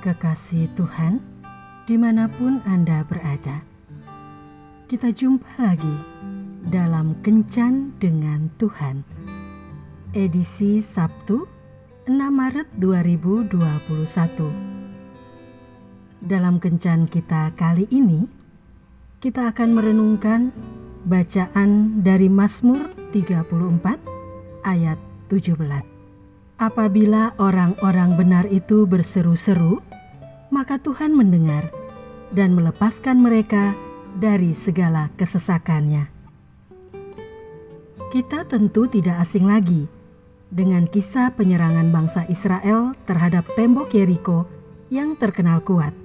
Kekasih Tuhan, di mana pun Anda berada, kita jumpa lagi dalam Kencan dengan Tuhan, edisi Sabtu 6 Maret 2021. Dalam Kencan kita kali ini, kita akan merenungkan bacaan dari Mazmur 34 ayat 17. Apabila orang-orang benar itu berseru-seru, maka Tuhan mendengar dan melepaskan mereka dari segala kesesakannya. Kita tentu tidak asing lagi dengan kisah penyerangan bangsa Israel terhadap tembok Yeriko yang terkenal kuat.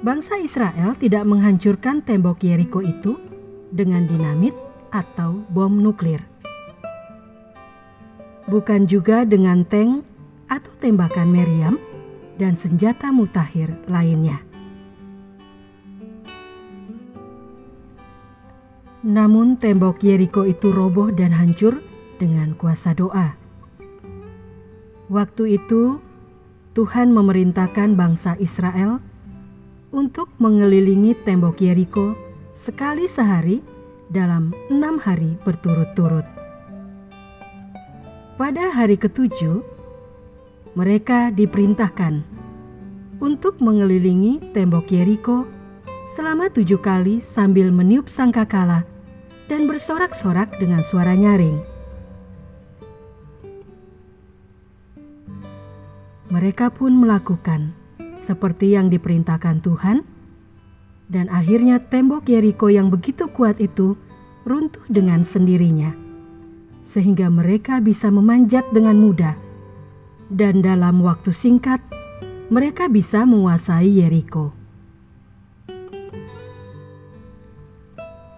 Bangsa Israel tidak menghancurkan tembok Yeriko itu dengan dinamit atau bom nuklir bukan juga dengan tank atau tembakan meriam dan senjata mutakhir lainnya. Namun tembok Yeriko itu roboh dan hancur dengan kuasa doa. Waktu itu Tuhan memerintahkan bangsa Israel untuk mengelilingi tembok Yeriko sekali sehari dalam enam hari berturut-turut. Pada hari ketujuh, mereka diperintahkan untuk mengelilingi tembok Yeriko selama tujuh kali sambil meniup sangkakala dan bersorak-sorak dengan suara nyaring. Mereka pun melakukan seperti yang diperintahkan Tuhan, dan akhirnya tembok Yeriko yang begitu kuat itu runtuh dengan sendirinya sehingga mereka bisa memanjat dengan mudah. Dan dalam waktu singkat, mereka bisa menguasai Yeriko.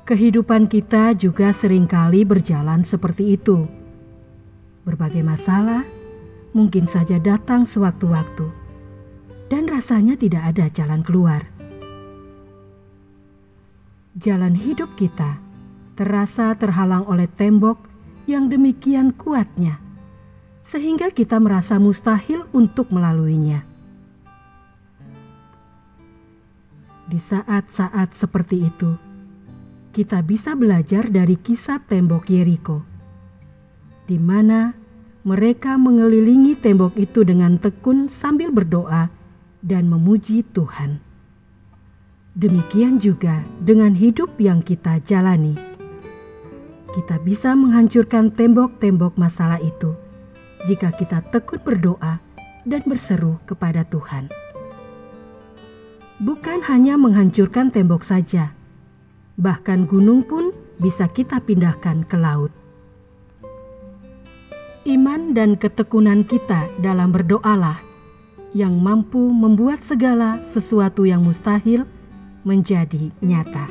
Kehidupan kita juga sering kali berjalan seperti itu. Berbagai masalah mungkin saja datang sewaktu-waktu, dan rasanya tidak ada jalan keluar. Jalan hidup kita terasa terhalang oleh tembok yang demikian kuatnya, sehingga kita merasa mustahil untuk melaluinya. Di saat-saat seperti itu, kita bisa belajar dari kisah tembok Yeriko, di mana mereka mengelilingi tembok itu dengan tekun sambil berdoa dan memuji Tuhan. Demikian juga dengan hidup yang kita jalani kita bisa menghancurkan tembok-tembok masalah itu jika kita tekun berdoa dan berseru kepada Tuhan. Bukan hanya menghancurkan tembok saja, bahkan gunung pun bisa kita pindahkan ke laut. Iman dan ketekunan kita dalam berdoalah yang mampu membuat segala sesuatu yang mustahil menjadi nyata.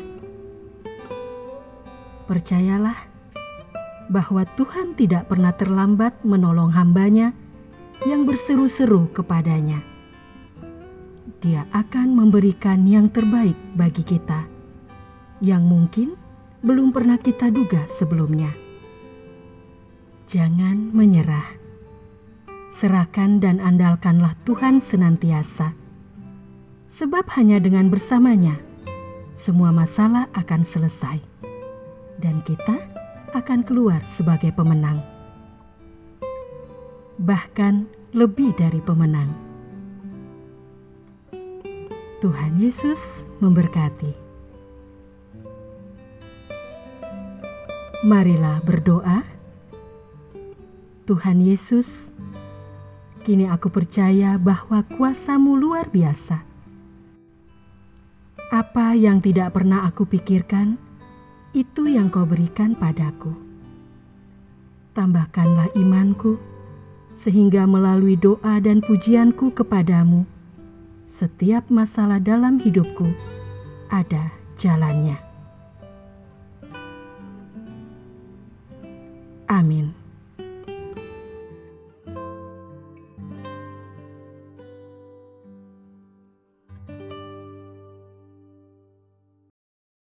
Percayalah, bahwa Tuhan tidak pernah terlambat menolong hambanya yang berseru-seru kepadanya. Dia akan memberikan yang terbaik bagi kita, yang mungkin belum pernah kita duga sebelumnya. Jangan menyerah. Serahkan dan andalkanlah Tuhan senantiasa. Sebab hanya dengan bersamanya, semua masalah akan selesai. Dan kita akan keluar sebagai pemenang, bahkan lebih dari pemenang. Tuhan Yesus memberkati. Marilah berdoa. Tuhan Yesus, kini aku percaya bahwa kuasamu luar biasa. Apa yang tidak pernah aku pikirkan, itu yang kau berikan padaku. Tambahkanlah imanku, sehingga melalui doa dan pujianku kepadamu, setiap masalah dalam hidupku ada jalannya. Amin.